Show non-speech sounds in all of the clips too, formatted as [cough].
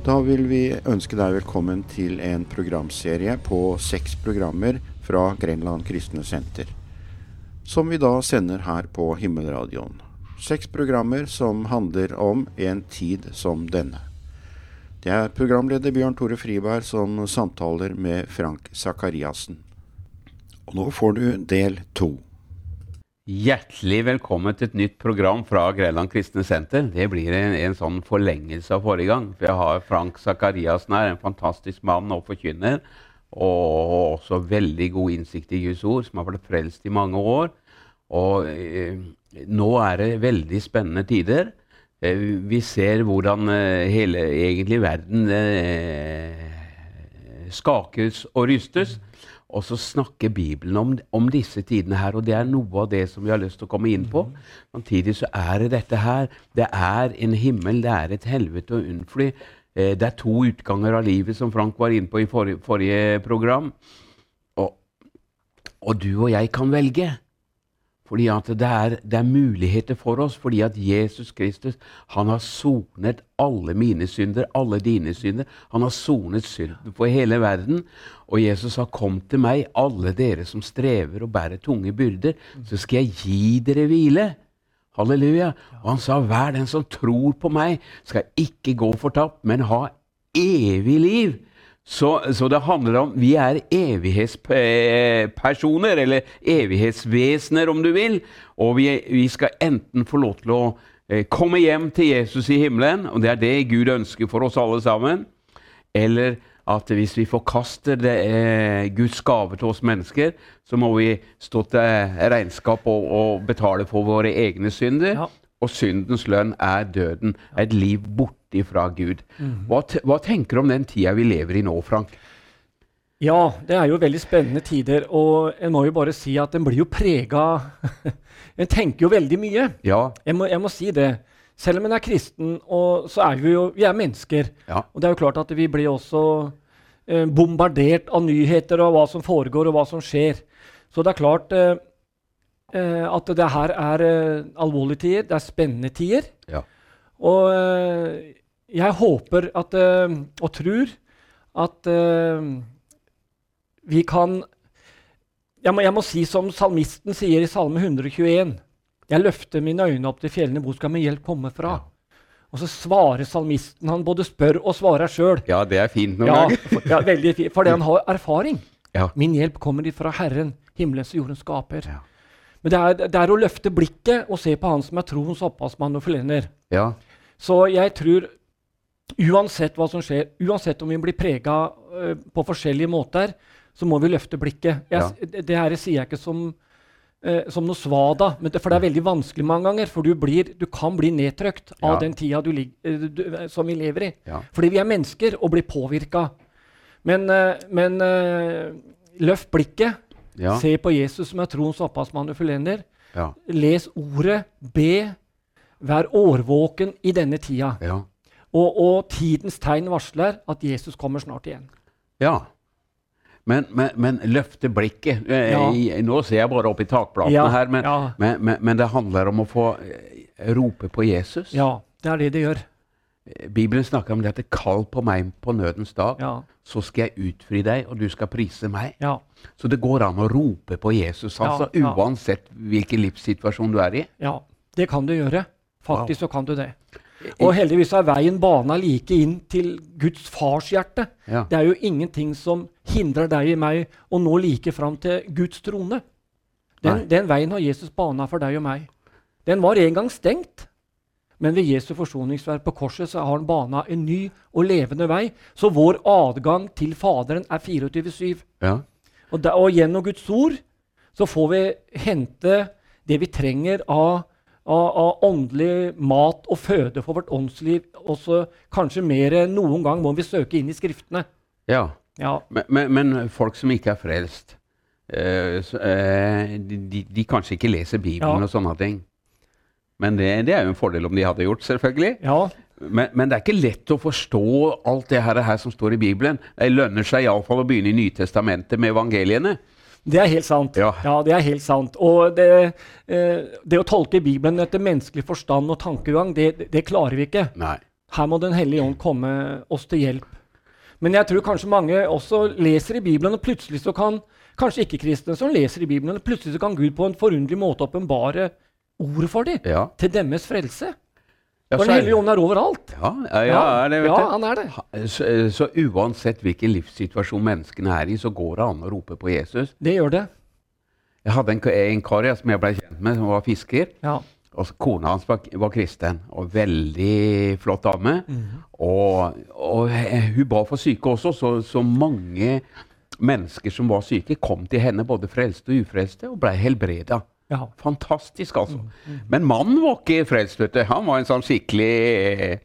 Da vil vi ønske deg velkommen til en programserie på seks programmer fra Grenland Kristne Senter. Som vi da sender her på Himmelradioen. Seks programmer som handler om en tid som denne. Det er programleder Bjørn Tore Friberg som samtaler med Frank Sakariassen. Og nå får du del to. Hjertelig velkommen til et nytt program fra Grenland Kristne Senter. Det blir en, en, sånn forlengelse av forrige gang. For jeg har Frank Sakariassen her, en fantastisk mann og forkynner. Og også veldig god innsikt i Guds ord, som har vært frelst i mange år. Og eh, nå er det veldig spennende tider. Eh, vi ser hvordan eh, hele egentlig verden eh, skakes og rystes. Og så snakker Bibelen om, om, disse tidene her, og det er noe av det som vi har lyst til å komme inn på. Samtidig så er det dette her. Det er en himmel, det er et helvete å unnfly. Eh, det er to utganger av livet, som Frank var inne på i forrige, forrige program. Og, og, du og jeg kan velge. Fordi at det er, det er, muligheter for oss, fordi at Jesus Kristus han har sonet alle mine synder, alle dine synder. Han har sonet synden for hele verden. Og Jesus har kommet til meg, alle dere som strever og bærer tunge byrder, så skal jeg gi dere hvile. Halleluja. Og han sa, hver den som tror på meg, skal ikke gå fortapt, men ha evig liv. Så, så, det handler om Vi er evighetspersoner, eller evighetsvesener, om du vil. Og vi, vi, skal enten få lov til å eh, komme hjem til Jesus i himmelen, og det er det Gud ønsker for oss alle sammen, eller at hvis vi forkaster det, eh, Guds gave til oss mennesker, så må vi stå til regnskap og, og betale for våre egne synder. Ja. Og syndens lønn er døden. Et liv borte fra Gud. Hva, hva, tenker du om den tida vi lever i nå, Frank? Ja, det er jo veldig spennende tider. Og en må jo bare si at en blir jo prega [laughs] En tenker jo veldig mye. Ja. Jeg, må, jeg må si det. Selv om en er kristen, så er vi jo vi er mennesker. Ja. Og det er jo klart at vi blir også eh, bombardert av nyheter og hva som foregår, og hva som skjer. Så det er klart eh, eh at det her er eh, alvorlige tider. Det er spennende tider. Ja. Og eh, jeg håper at, uh, og tror at uh, vi kan jeg må, jeg må, si som salmisten sier i Salme 121. Jeg løfter mine øyne opp til fjellene. Hvor skal min hjelp komme fra? Ja. Og så svarer salmisten. Han både spør og svarer sjøl. Ja, det er fint noen ja, ganger. Ja, veldig fint, fordi han har erfaring. Ja. Min hjelp kommer fra Herren, himmelens og jordens skaper. Ja. Men det er, det er, å løfte blikket og se på Han som er troens opphavsmann og forlener. Ja. Så jeg tror Uansett hva som skjer, uansett om vi blir prega uh, på forskjellige måter, så må vi løfte blikket. Jeg, ja. det, her sier jeg ikke som, uh, som noe svada, men det, for det er veldig vanskelig mange ganger. For du, blir, du kan bli nedtrykt av ja. den tida du, uh, du, som vi lever i. Ja. Fordi vi er mennesker og blir påvirka. Men, men løft blikket. Se på Jesus som er troens opphavsmann og forlener. Les ordet. Be. Vær årvåken i denne tida. Ja. Og, og, tidens tegn varsler at Jesus kommer snart igjen. Ja. Men, men, men løfte blikket. Eh, ja. Nå ser jeg bare opp i takplatene ja, her, men, ja. men, det handler om å få eh, rope på Jesus. Ja, det er det det gjør. Bibelen snakker om det at det kall på meg på nødens dag, så skal jeg utfri deg, og du skal prise meg. Så det går an å rope på Jesus, altså, uansett hvilken livssituasjon du er i. Ja, det kan du gjøre. Faktisk wow. så kan du det. Og heldigvis er veien bana like inn til Guds farshjerte. Ja. Det er jo ingenting som hindrer deg i meg å nå like fram til Guds trone. Den, den, veien har Jesus bana for deg og meg. Den var en gang stengt. Men ved Jesu forsoningsverk på korset så har han bana en ny og levende vei. Så vår adgang til Faderen er 24-7. Ja. Og, og gjennom Guds ord så får vi hente det vi trenger av av, av, åndelig mat og føde for vårt åndsliv. Også kanskje mer enn noen gang må vi søke inn i Skriftene. Ja, ja. Men, men, men, folk som ikke er frelst, øh, så, øh, de, de, kanskje ikke leser Bibelen ja. og sånne ting. Men det, det, er jo en fordel om de hadde gjort, selvfølgelig. Ja. Men, men, det er ikke lett å forstå alt det her, her som står i Bibelen. Det lønner seg iallfall å begynne i Nytestamentet med evangeliene. Det er helt sant. Ja. ja det er helt sant. Og det, eh, det, å tolke Bibelen etter menneskelig forstand og tankegang, det, det klarer vi ikke. Nei. Her må Den hellige ånd komme oss til hjelp. Men jeg tror kanskje mange også leser i Bibelen, og plutselig så kan kanskje ikke-kristne som leser i Bibelen, og plutselig så kan Gud på en forunderlig måte åpenbare ordet for dem, Ja. til deres frelse. Ja, Den hellige ånd er overalt. Ja, ja, er det, vet ja, han er det. Så, så uansett hvilken livssituasjon menneskene er i, så går det an å rope på Jesus. Det gjør det. Jeg hadde en, en kar som jeg ble kjent med, som var fisker. Ja. Og Kona hans var, var kristen, og veldig flott dame. Og, og eh, hun ba for syke også, så, så mange mennesker som var syke, kom til henne, både frelste og ufrelste, og ble helbreda. Ja. Fantastisk, altså. Men mannen var ikke frelst, vet du. Han var en sånn skikkelig eh,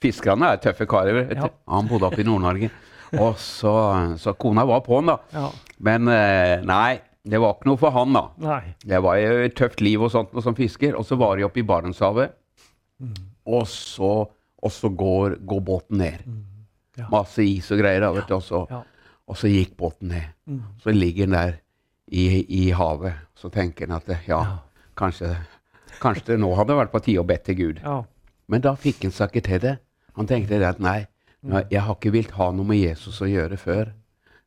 Fiskerne er tøffe karer. vet du. Ja. Han bodde oppe i Nord-Norge. [laughs] Og så, så kona var på han, da. ja. Men eh, nei, det var ikke noe for han, da. Nei. Det var jo et tøft liv og sånt og som fisker. Og så var de oppe i Barentshavet. Og så, og så går, går båten ned. Ja. Masse is og greier. da, vet du. Og så, og så gikk båten ned. Så ligger den der i, i havet. Så tenker han at det- ja, kanskje, kanskje det nå hadde vært på tide å be til Gud. Ja. Men da fikk han seg ikke til det. Han tenkte det at nei, nei, jeg har ikke villet ha noe med Jesus å gjøre før.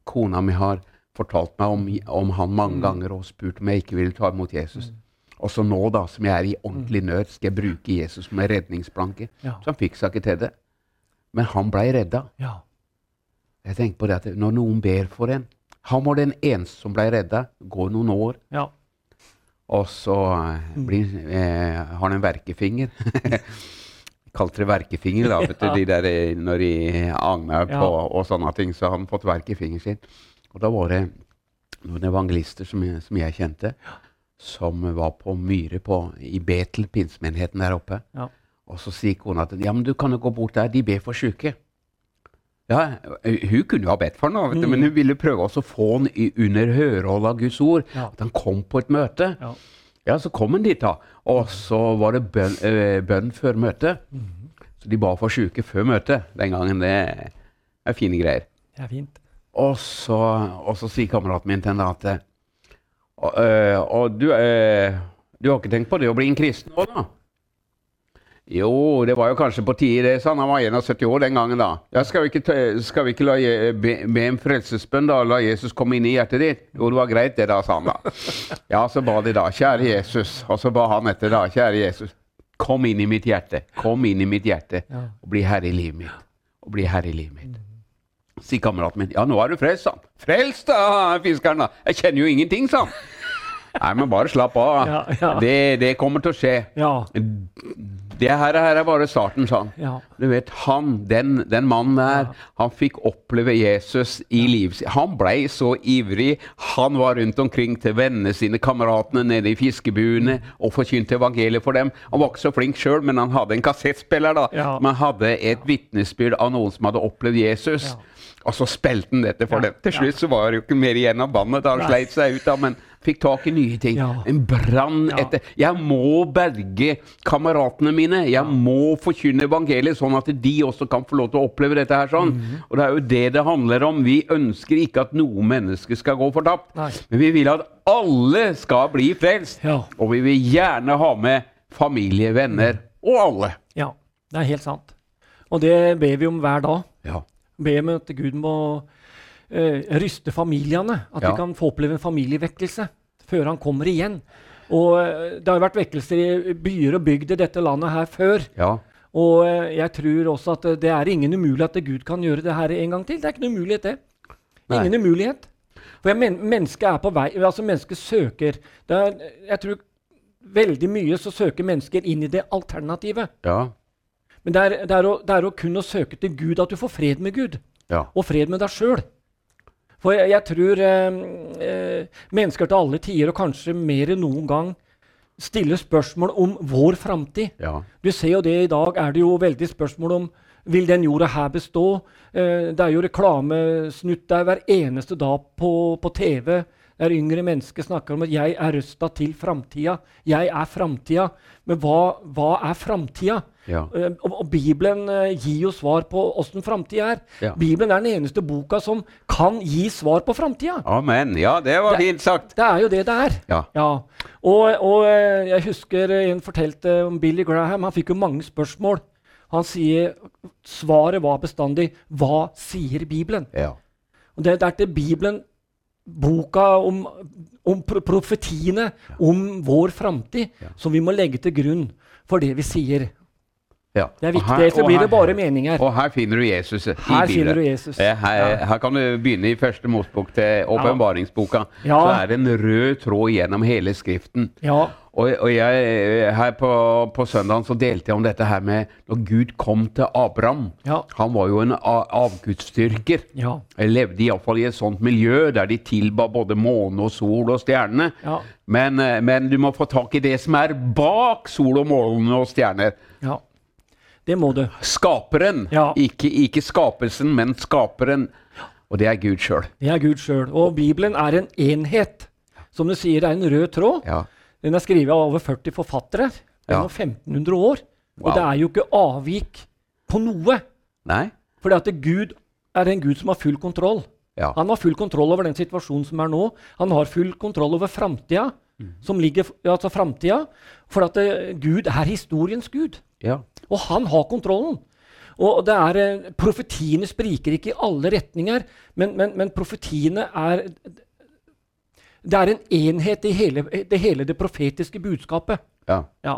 Kona mi har fortalt meg om, om han mange ganger og spurt om jeg ikke ville ta imot Jesus. Og så nå, da, som jeg er i ordentlig nød, skal jeg bruke Jesus som en redningsplanke. Ja. Så han fikk seg ikke til det. Men han blei redda. ja. Jeg tenker på det at Når noen ber for en Han var den eneste som ble redda. Går noen år, ja. og så eh, blir, eh, har han en verkefinger. [laughs] Kalte det verkefinger, da, vet du, [laughs] de der, eh, når de agner på Ja. og sånne ting. Så han fått verk i fingeren sin. Og da var det noen evangelister som som jeg kjente, som var på Myre på, i Betel, pinsemenigheten der oppe. Ja. Og så sier kona at ja, men du kan jo gå bort der, de ber for syke. Ja, Hun kunne jo ha bedt for noe, mm. men hun ville prøve også å få han under hørehold av Guds ord. Ja. At han kom på et møte. Ja. Ja, så kom han dit, da. Og så var det bønn, eh, bønn før møtet. Så de ba for syke før møtet den gangen. Det er fine greier. Det er fint. Og så, og så sier kameraten min til henne at og, eh, og du, øh, du har ikke tenkt på det å bli en kristen nå, da? Jo, det var jo kanskje på tide, det, sa han. Han var 71 år den gangen, da. Ja, skal vi ikke, skal vi ikke la, be, be en frelsesbønn, da? La Jesus komme inn i hjertet ditt? Jo, det var greit, det, da, sa han da. Ja, så ba de da. Kjære Jesus. Og så ba han etter, da. Kjære Jesus. Kom inn i mitt hjerte. Kom inn i mitt hjerte. Og bli herre i livet mitt. Og bli herre i livet mitt. Sier kameraten min. Ja, nå er du frelst, sa han. Frelst, da, fiskeren, da. Jeg kjenner jo ingenting, sa han. Nei, men bare slapp av. Ja, ja. Det, det kommer til å skje. Ja. Det her, her er bare starten, sa han. Ja. Du vet, han, den, den mannen der, han fikk oppleve Jesus i livet sitt. Han blei så ivrig. Han var rundt omkring til vennene sine, kameratene nede i fiskebuene, og forkynte evangeliet for dem. Han var ikke så flink sjøl, men han hadde en kassettspiller, da. Ja. Man hadde et vitnesbyrd av noen som hadde opplevd Jesus. Ja. Og så spilte han dette for Ja, dem. Til slutt så var det jo ikke mer igjen av bandet. Han sleit seg ut, da, men fikk tak i nye ting. Ja. En brann Ja. etter Jeg må berge kameratene mine. Jeg må forkynne evangeliet, sånn at de også kan få lov til å oppleve dette her. sånn. Mhm. Og det er jo det det handler om. Vi ønsker ikke at noe menneske skal gå fortapt. Nei. Men vi vil at alle skal bli frelst. Ja. Og vi vil gjerne ha med familie, venner og alle. ja. Det er helt sant. Og det ber vi om hver dag. Ja. Be om at Gud må ryste familiene. At Ja. de kan få oppleve en familievekkelse før han kommer igjen. Og eh, Det har jo vært vekkelser i byer og bygd i dette landet her før. ja. Og eh, jeg tror også at eh, det er ingen umulighet at Gud kan gjøre det her en gang til. Det er ikke noe umulighet, det. Nei. Ingen umulighet. For men, mennesket er på vei Altså, mennesket søker er, Jeg tror veldig mye så søker mennesker inn i det alternativet. Ja. Men det er, det, er å, det er å kun å søke til Gud, at du får fred med Gud. Ja. Og fred med deg sjøl. For jeg, jeg tror eh, eh, mennesker til alle tider, og kanskje mer enn noen gang, stiller spørsmål om vår framtid. ja. Du ser jo det i dag, er det jo veldig spørsmål om vil den jorda her bestå? Eh, det er jo reklamesnutt der hver eneste dag på, på TV. Der yngre mennesker snakker om at 'jeg er røsta til framtida'. Jeg er framtida. Men hva, hva er framtida? Ja. Eh, og, og Bibelen eh, gir jo svar på åssen framtida er. Ja. Bibelen er den eneste boka som kan gi svar på framtida. Amen. Ja, det var fint sagt. Det er jo det det er. Ja. Og, og eh, jeg husker en fortalte om Billy Graham. Han fikk jo mange spørsmål. Han sier Svaret var bestandig 'Hva sier Bibelen?' Ja. Og det, det er til Bibelen, boka om, om pro profetiene om vår framtid, som vi må legge til grunn for det vi sier. Ja. Det er viktig, ellers blir det bare meninger. Og her finner du Jesus i Her bildet. finner du Jesus. Her, Ja. her kan du begynne i første motbok til åpenbaringsboka. Ja. Så er det en rød tråd gjennom hele Skriften. Ja, Og, og jeg, her på, på søndagen så delte jeg om dette her med når Gud kom til Abraham. Ja. Han var jo en avgudsdyrker. ja, Jeg levde iallfall i et sånt miljø der de tilba både måne og sol og stjerne. ja, Men, eh, men du må få tak i det som er bak sol og måne og stjerner. Ja. Det må du. Skaperen. Ja. Ikke, ikke skapelsen, men skaperen. Og det er Gud sjøl. Det er Gud sjøl. Og Bibelen er en enhet. Som du sier, det er en rød tråd. Ja. Den er skrevet av over 40 forfattere Ja. gjennom 1500 år. Wow. Og det er jo ikke avvik på noe. Nei? For at Gud er en Gud som har full kontroll. Ja. Han har full kontroll over den situasjonen som er nå. Han har full kontroll over framtida. Som ligger, altså. For at eh, Gud er historiens Gud. ja. Og han har kontrollen. Og det er, eh, Profetiene spriker ikke i alle retninger, men, men, men profetiene er Det er en enhet i hele det, hele det profetiske budskapet. ja. Ja.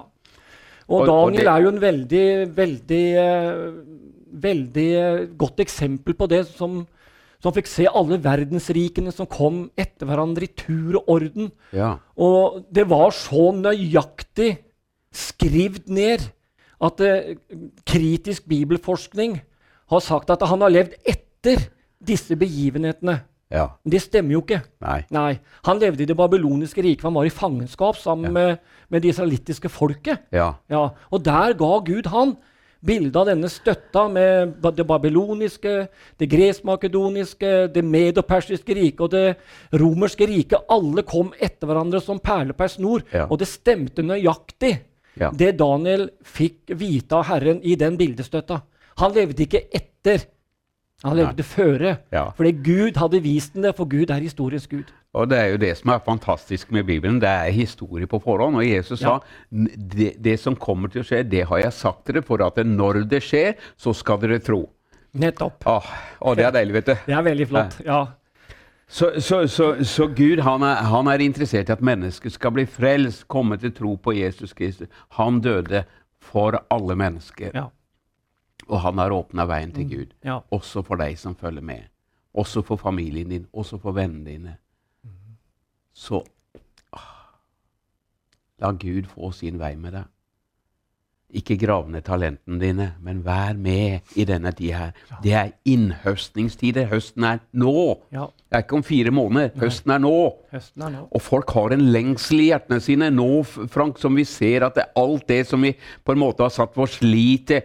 Og, Og- og Daniel det- er jo en veldig, veldig, eh, veldig eh, godt eksempel på det, som, som fikk se alle verdensrikene som kom etter hverandre i tur og orden. ja. Og det var så nøyaktig skrevet ned at eh, kritisk bibelforskning har sagt at han har levd etter disse begivenhetene. ja. Men det stemmer jo ikke. Nei. Nei, Han levde i det babyloniske riket. Han var i fangenskap sammen Ja. med, med det israelittiske folket. Ja. Ja, Og der ga Gud han bildet av denne støtta med det babyloniske, det greskmakedoniske, det medopersiske riket og det romerske riket. Alle kom etter hverandre som perler per snor. Og det stemte nøyaktig, Ja. det Daniel fikk vite av Herren i den bildestøtta. Han levde ikke etter. Han Nei. levde føre. Ja. Fordi Gud hadde vist den det, for Gud er historiens Gud. Og det er jo det som er fantastisk med Bibelen. Det er historie på forhånd. Og Jesus Ja. sa det, det som kommer til å skje, det har jeg sagt dere, for at når det skjer, så skal dere tro. Nettopp. Åh, å, det er deilig, vet du. Det er veldig flott. Ja. Så, så, så, så Gud han er, han er interessert i at mennesket skal bli frelst, komme til tro på Jesus Kristus. Han døde for alle mennesker, Ja. og han har åpna veien til Gud. ja. Også for deg som følger med. Også for familien din, også for vennene dine. Så ah, la Gud få sin vei med deg. Ikke grav ned talentene dine, men vær med i denne tida her. Det er innhøstningstider. Høsten er nå. ja. Det er ikke om fire måneder. Høsten er. Høsten er nå. Og folk har en lengsel i hjertene sine nå, Frank, som vi ser at det er alt det som vi på en måte har satt vår lit til,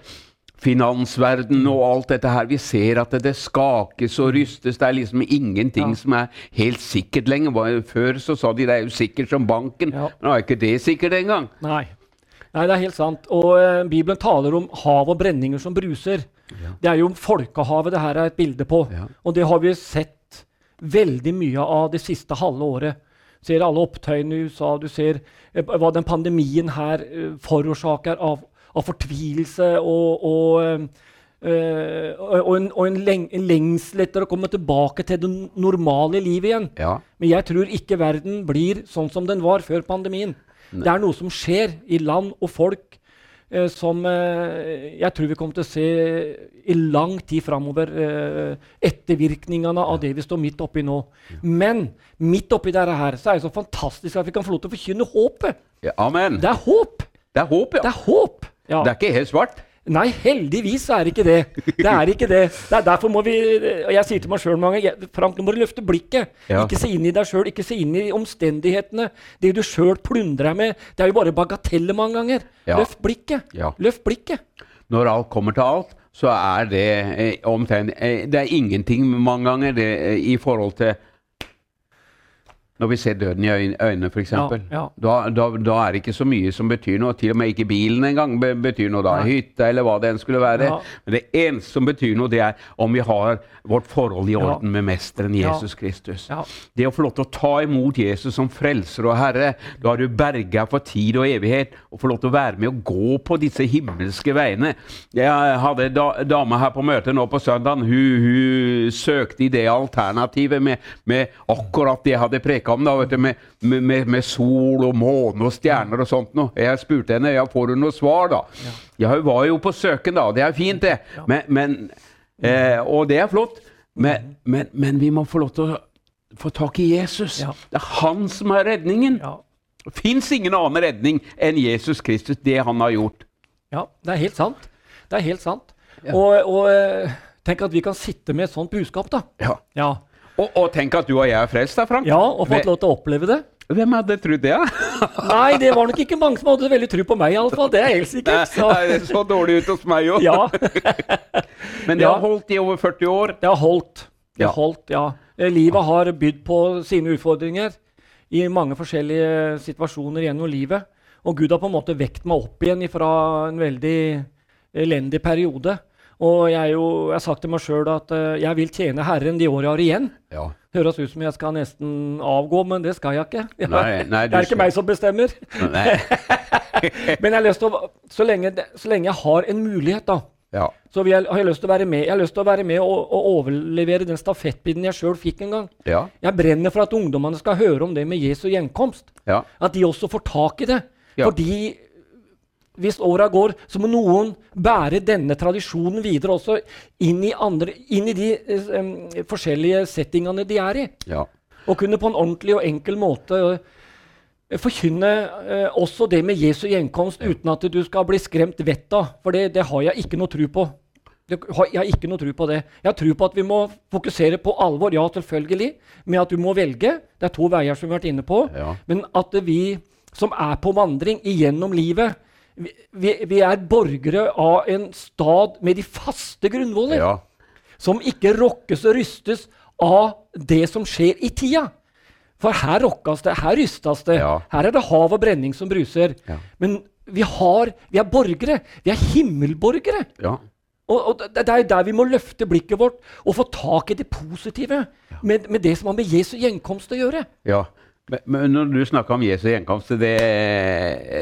finansverden og alt dette her, vi ser at det, det skakes og rystes. Det er liksom ingenting Ja. som er helt sikkert lenger. Før så sa de det er jo sikkert som banken, Ja. nå er ikke det sikkert engang. Nei. Nei, det er helt sant. Og eh, Bibelen taler om hav og brenninger som bruser. Det er jo folkehavet det her er et bilde på. Ja. Og det har vi sett veldig mye av det siste halve året. Du ser alle opptøyene i USA, du ser eh, hva den pandemien her eh, forårsaker av, av fortvilelse og, og eh, eh, og en, og en, leng, en lengsel etter å komme tilbake til det normale livet igjen. Ja. Men jeg tror ikke verden blir sånn som den var før pandemien. Det er noe som skjer i land og folk eh, som eh, jeg tror vi kommer til å se i lang tid framover. Eh, ettervirkningene av det vi står midt oppi nå. Men midt oppi dette her, så er det så fantastisk at vi kan få lov til å forkynne håpet. ja. Amen. Det er håp! Det er håp, ja. Det er håp! Ja. Det er ikke helt svart. Nei, heldigvis er det ikke det. Det er ikke det. Det er derfor må vi og Jeg sier til meg sjøl mange ganger Frank, nå må du løfte blikket. Ja. Ikke se inn i deg sjøl, ikke se inn i omstendighetene. Det du sjøl plundrer deg med, det er jo bare bagateller mange ganger. Ja. Løft blikket. Ja. Løft blikket. Når alt kommer til alt, så er det eh, omtrent eh, Det er ingenting mange ganger det, eh, i forhold til Når vi ser døden i øynene, f.eks. Ja, ja. Da, da, da er det ikke så mye som betyr noe. Til og med ikke bilen engang be- betyr noe da. Nei. Hytta eller hva det enn skulle være. Ja. Men det eneste som betyr noe, det er om vi har vårt forhold i orden med Mesteren. Jesus Kristus. Det å få lov til å ta imot Jesus som frelser og herre, da er du berga for tid og evighet. Og få lov til å være med og gå på disse himmelske veiene. Jeg hadde en da, dame her på møtet nå på søndag. Hun, hun søkte i det alternativet med, med akkurat det jeg hadde preka om. da, vet du, med, med, med, sol og måne og stjerner og sånt noe. Jeg spurte henne ja, får du noe svar, da. Ja, hun var jo på søken, da. Det er fint, det. Men, men, eh, og det er flott. Men, men, men vi må få lov til å få tak i Jesus. Det er han som er redningen. Det fins ingen annen redning enn Jesus Kristus, det han har gjort. ja, det er helt sant. Det er helt sant. Ja. Og, og eh, tenk at vi kan sitte med et sånt budskap, da. Ja. Ja, Og, og tenk at du og jeg er frelst, da, Frank. ja og fått lov til å oppleve det. Hvem hadde trodd det? [laughs] Nei, det var nok ikke mange som hadde veldig tro på meg, iallfall. Det er helt sikkert. Så, Nei, det så dårlig ut hos meg òg. ja, [laughs] Men det Ja. har holdt i over 40 år. det har holdt. Det Ja. har holdt, ja. Eh, Livet har bydd på sine utfordringer i mange forskjellige situasjoner gjennom livet. Og Gud har på en måte vekt meg opp igjen fra en veldig elendig periode. Og jeg, jo, jeg har sagt til meg sjøl at uh, jeg vil tjene Herren de åra jeg har igjen. Ja. Høres ut som jeg skal nesten avgå, men det skal jeg ikke. [laughs] Nei, nei, det er ikke skal- meg som bestemmer. [laughs] Men jeg har lyst til å, så, lenge, så lenge jeg har en mulighet, da, Ja. så jeg, har jeg lyst til å være med Jeg har lyst til å være med og, og overlevere den stafettpinnen jeg sjøl fikk en gang. Ja. Jeg brenner for at ungdommene skal høre om det med Jesu gjenkomst. Ja. At de også får tak i det. Ja. Fordi hvis åra går, så må noen bære denne tradisjonen videre også inn i, andre, inn i de um, forskjellige settingene de er i. ja. Og kunne på en ordentlig og enkel måte uh, forkynne uh, også det med Jesu gjenkomst uten at du skal bli skremt vettet av. For det, det har jeg ikke noe tro på. Jeg har ikke noe tro på det. Jeg har tro på at vi må fokusere på alvor, ja selvfølgelig, med at du må velge. Det er to veier som vi har vært inne på. Ja. Men at vi som er på vandring igjennom livet, vi, vi, er borgere av en stad med de faste grunnvoller ja. som ikke rokkes og rystes av det som skjer i tida. For her rokkes det, her rystes det. Ja. Her er det hav og brenning som bruser. Ja. Men vi, har, vi er borgere. Vi er himmelborgere. ja. Og, og det det er der vi må løfte blikket vårt og få tak i det positive med, med det som har med Jesu gjenkomst å gjøre. Ja. Men, når du snakka om Jesu gjenkomst, det,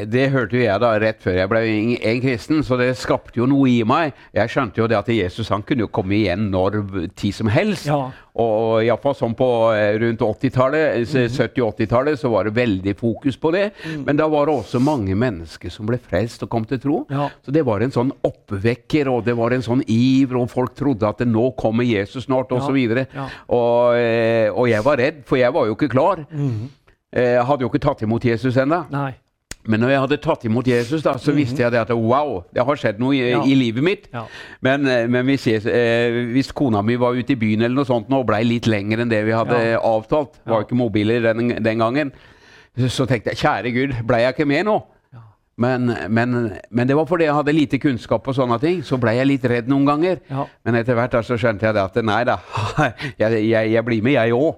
det hørte jo jeg da rett før jeg ble en, en kristen, så det skapte jo noe i meg. Jeg skjønte jo det at Jesus han kunne jo komme igjen når tid som helst. Ja. Og iallfall sånn på eh, rundt 80-tallet, Mhm. 70-80-tallet, så var det veldig fokus på det. Men da var det også mange mennesker som ble frelst og kom til tro. Ja. Så det var en sånn oppvekker, og det var en sånn iver, og folk trodde at nå kommer Jesus snart, osv. videre Ja. Og, eh, og jeg var redd, for jeg var jo ikke klar. Mm Jeg hadde jo ikke tatt imot Jesus ennå. Men når jeg hadde tatt imot Jesus, da, så visste jeg det at wow, det har skjedd noe i. Ja. i livet mitt. Ja. Men, eh, men hvis, jeg, eh, hvis kona mi var ute i byen eller noe sånt nå, og blei litt lenger enn det vi hadde Ja. avtalt, var jo ikke mobiler den, den gangen, så tenkte jeg kjære Gud, blei jeg ikke med nå? Ja. Men, men, men det var fordi jeg hadde lite kunnskap og sånne ting. Så blei jeg litt redd noen ganger. Men etter hvert da, så skjønte jeg det at nei da, [laughs] jeg, jeg, jeg blir med, jeg òg.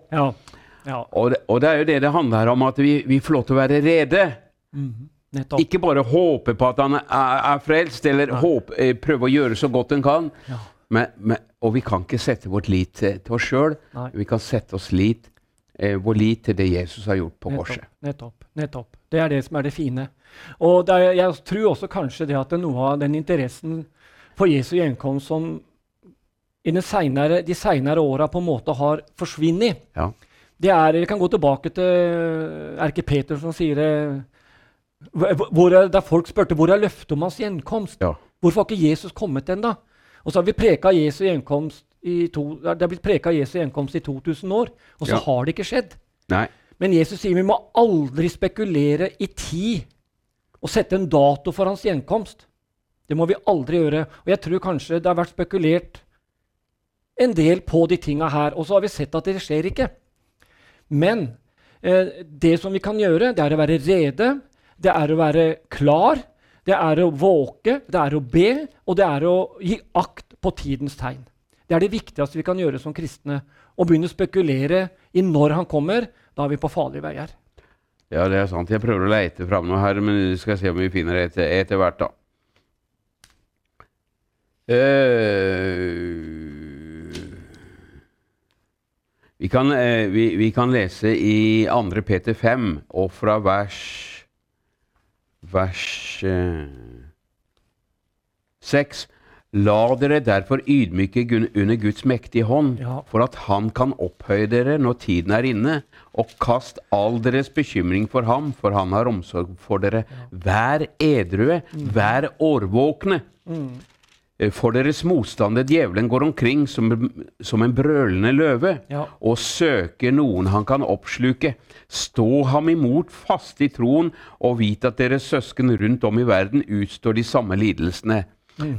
Ja. Og, det- og det er jo det det handler om, at vi, vi får lov til å være rede. Mm Nettopp. Ikke bare håpe på at han er, er frelst, eller håpe, eh, prøve å gjøre så godt en kan. Ja. Men, men, og vi kan ikke sette vårt lit til, oss sjøl. Vi kan sette oss lit, eh, vår lit til det Jesus har gjort på korset. Nettopp, nettopp, nettopp. Det er det som er det fine. Og det er, jeg tror også kanskje det at det noe av den interessen for Jesu gjenkomst som i senere, de seinere åra på en måte har forsvunnet. Ja. Det er, Vi kan gå tilbake til erke Peter som sier det, hvor, er- Der folk spurte hvor er løftet om hans gjenkomst. Ja. Hvorfor har ikke Jesus kommet ennå? Og så har vi preka Jesu gjenkomst i to, det er blitt preka Jesu gjenkomst i 2000 år, og så Ja. har det ikke skjedd. Nei. Men Jesus sier vi må aldri spekulere i tid og sette en dato for hans gjenkomst. Det må vi aldri gjøre. Og jeg tror kanskje det har vært spekulert en del på de tinga her, og så har vi sett at det skjer ikke. Men eh, det som vi kan gjøre, det er å være rede, det er å være klar, det er å våke, det er å be, og det er å gi akt på tidens tegn. Det er det viktigste vi kan gjøre som kristne. Å begynne å spekulere i når han kommer. Da er vi på farlige veier. Ja, det er sant. Jeg prøver å leite fram noe her, men vi skal se om vi finner det etter, hvert, da. Eh, vi, kan, eh, vi, vi kan lese i 2. Peter 5, og fra vers vers eh, 6. La dere derfor ydmyke under Guds mektige hånd, Ja. for at Han kan opphøye dere når tiden er inne, og kast all deres bekymring for ham, for han har omsorg for dere. Vær edrue, vær årvåkne. Eh, For deres motstander djevelen går omkring som, som en brølende løve Ja. og søker noen han kan oppsluke. Stå ham imot fast i troen, og vit at deres søsken rundt om i verden utstår de samme lidelsene.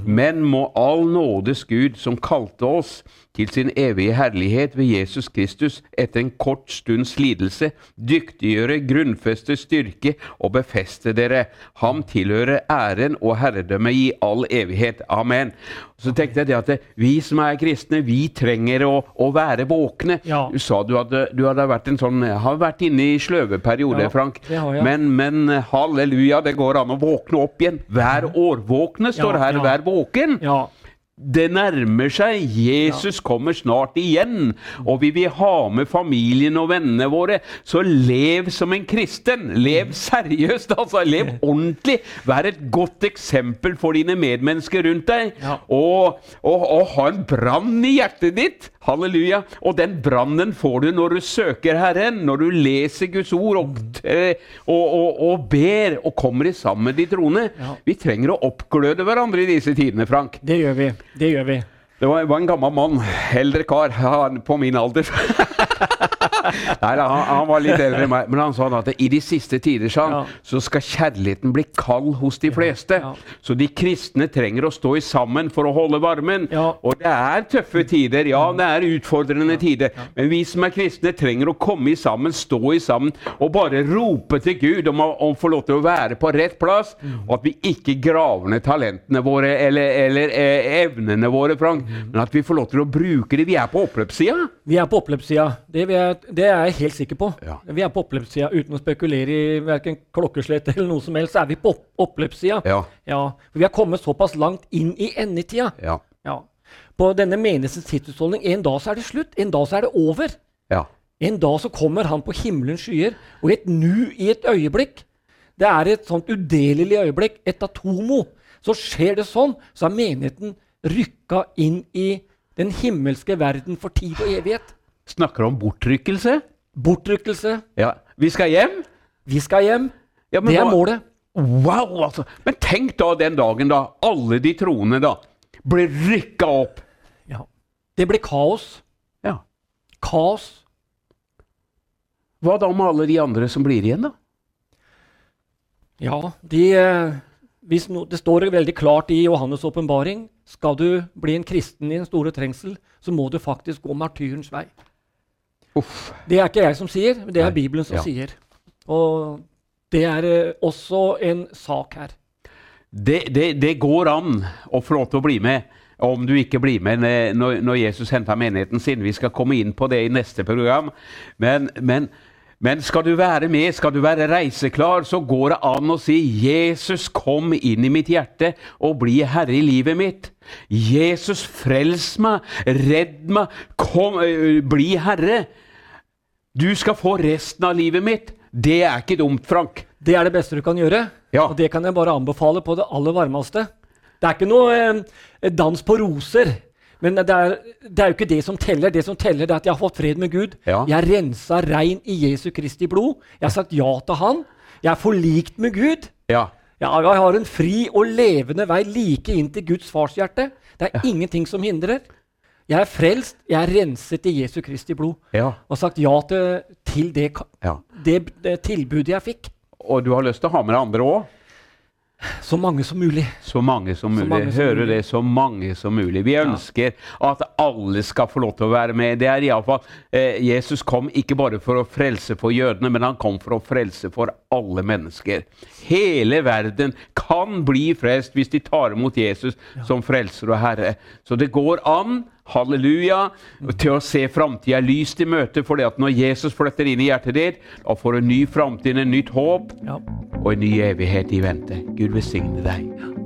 Men må all nådes Gud, som kalte oss til sin evige herlighet ved Jesus Kristus etter en kort stunds lidelse, dyktiggjøre, grunnfeste, styrke og befeste dere. Ham tilhører æren og herredømme i all evighet. Amen. Så tenkte jeg det at vi som er kristne, vi trenger å, å være våkne. Ja. Du sa du hadde, du hadde vært en sånn, har vært inne i sløve perioder, Ja, Frank. det har jeg. Men, men halleluja, det går an å våkne opp igjen. Vær årvåkne, står Ja, her. ja. Vær våken. Ja. Det nærmer seg. Jesus kommer snart igjen. Og vi vil ha med familien og vennene våre. Så lev som en kristen. Lev seriøst, altså. Lev [laughs] ordentlig. Vær et godt eksempel for dine medmennesker rundt deg. Ja. Og, og, og ha en brann i hjertet ditt. Halleluja. Og den brannen får du når du søker Herren, når du leser Guds ord og, eh, og, ber og kommer i sammen de troende. Ja. Vi trenger å oppgløde hverandre i disse tidene, Frank. Det gjør vi. Det gjør vi. Det var, var en gammel mann, eldre kar, han, på min alder. [laughs] Nei, han, han var litt eldre enn meg, men han sa at i de siste tider sa han, så skal kjærligheten bli kald hos de fleste. Så de kristne trenger å stå i sammen for å holde varmen. Og det er tøffe tider, ja, det er utfordrende tider. Men vi som er kristne, trenger å komme i sammen, stå i sammen og bare rope til Gud om å, om å få lov til å være på rett plass, og at vi ikke graver ned talentene våre eller, eller eh, evnene våre, Frank, men at vi får lov til å bruke det. Vi er på oppløpssida. Vi er på oppløpssida. Det, vil jeg- det er jeg helt sikker på. Ja. Vi er på oppløpssida uten å spekulere i verken klokkeslett eller noe som helst. Så er vi på oppløpssida. Ja. Ja, for vi har kommet såpass langt inn i endetida. Ja. Ja. På denne menighetens tidsutholdning En dag så er det slutt. En dag så er det over. Ja. En dag så kommer han på himmelens skyer, og i et nu, i et øyeblikk Det er et sånt udelelig øyeblikk, et atomo. Så skjer det sånn, så er menigheten rykka inn i den himmelske verden for tid og evighet. Snakker om bortrykkelse. Bortrykkelse. Ja. Vi skal hjem. Vi skal hjem. Ja, men Det er målet. Wow, altså. Men tenk da den dagen da alle de troende da blir rykka opp. Ja. Det blir kaos. Ja. Kaos. Hva da med alle de andre som blir igjen, da? Ja, de, eh, no, Det står veldig klart i Johannes' åpenbaring skal du bli en kristen i den store trengsel, så må du faktisk gå martyrens vei. Uff. Det er ikke jeg som sier, men det er Nei. Bibelen som Ja. sier. Og det er eh, også en sak her. Det, det, det går an å få lov til å bli med. Om du ikke blir med når, når Jesus henter menigheten sin. Vi skal komme inn på det i neste program. Men, men, men skal du være med, skal du være reiseklar, så går det an å si 'Jesus, kom inn i mitt hjerte og bli herre i livet mitt'. 'Jesus, frels meg, redd meg, kom, bli herre'. Du skal få resten av livet mitt. Det er ikke dumt, Frank. Det er det beste du kan gjøre, Ja. og det kan jeg bare anbefale på det aller varmeste. Det er ikke noe eh, dans på roser, men det er, det er jo ikke det som teller. Det som teller, det er at jeg har fått fred med Gud. Ja. Jeg er rensa rein i Jesu Kristi blod. Jeg har sagt ja til Han. Jeg er forlikt med Gud. Ja. Ja, jeg har en fri og levende vei like inn til Guds fars hjerte. Det er ingenting som hindrer. Jeg er frelst, jeg er renset i Jesu Kristi blod. ja. Og sagt ja til, til det, ja. det, det tilbudet jeg fikk. Og du har lyst til å ha med deg andre òg? Så mange som mulig. Så mange som mulig. mange som Hører mulig. det, så mange som mulig. Vi ønsker at alle skal få lov til å være med. Det er iallfall eh, Jesus kom ikke bare for å frelse for jødene, men han kom for å frelse for alle mennesker. Hele verden kan bli frelst hvis de tar imot Jesus som frelser og herre. Så det går an Halleluja. Til å se framtida lyst i møte, fordi at når Jesus flytter inn i hjertet ditt, da får du en ny framtid, en nytt håp Ja. og en ny evighet i vente. Gud velsigne deg.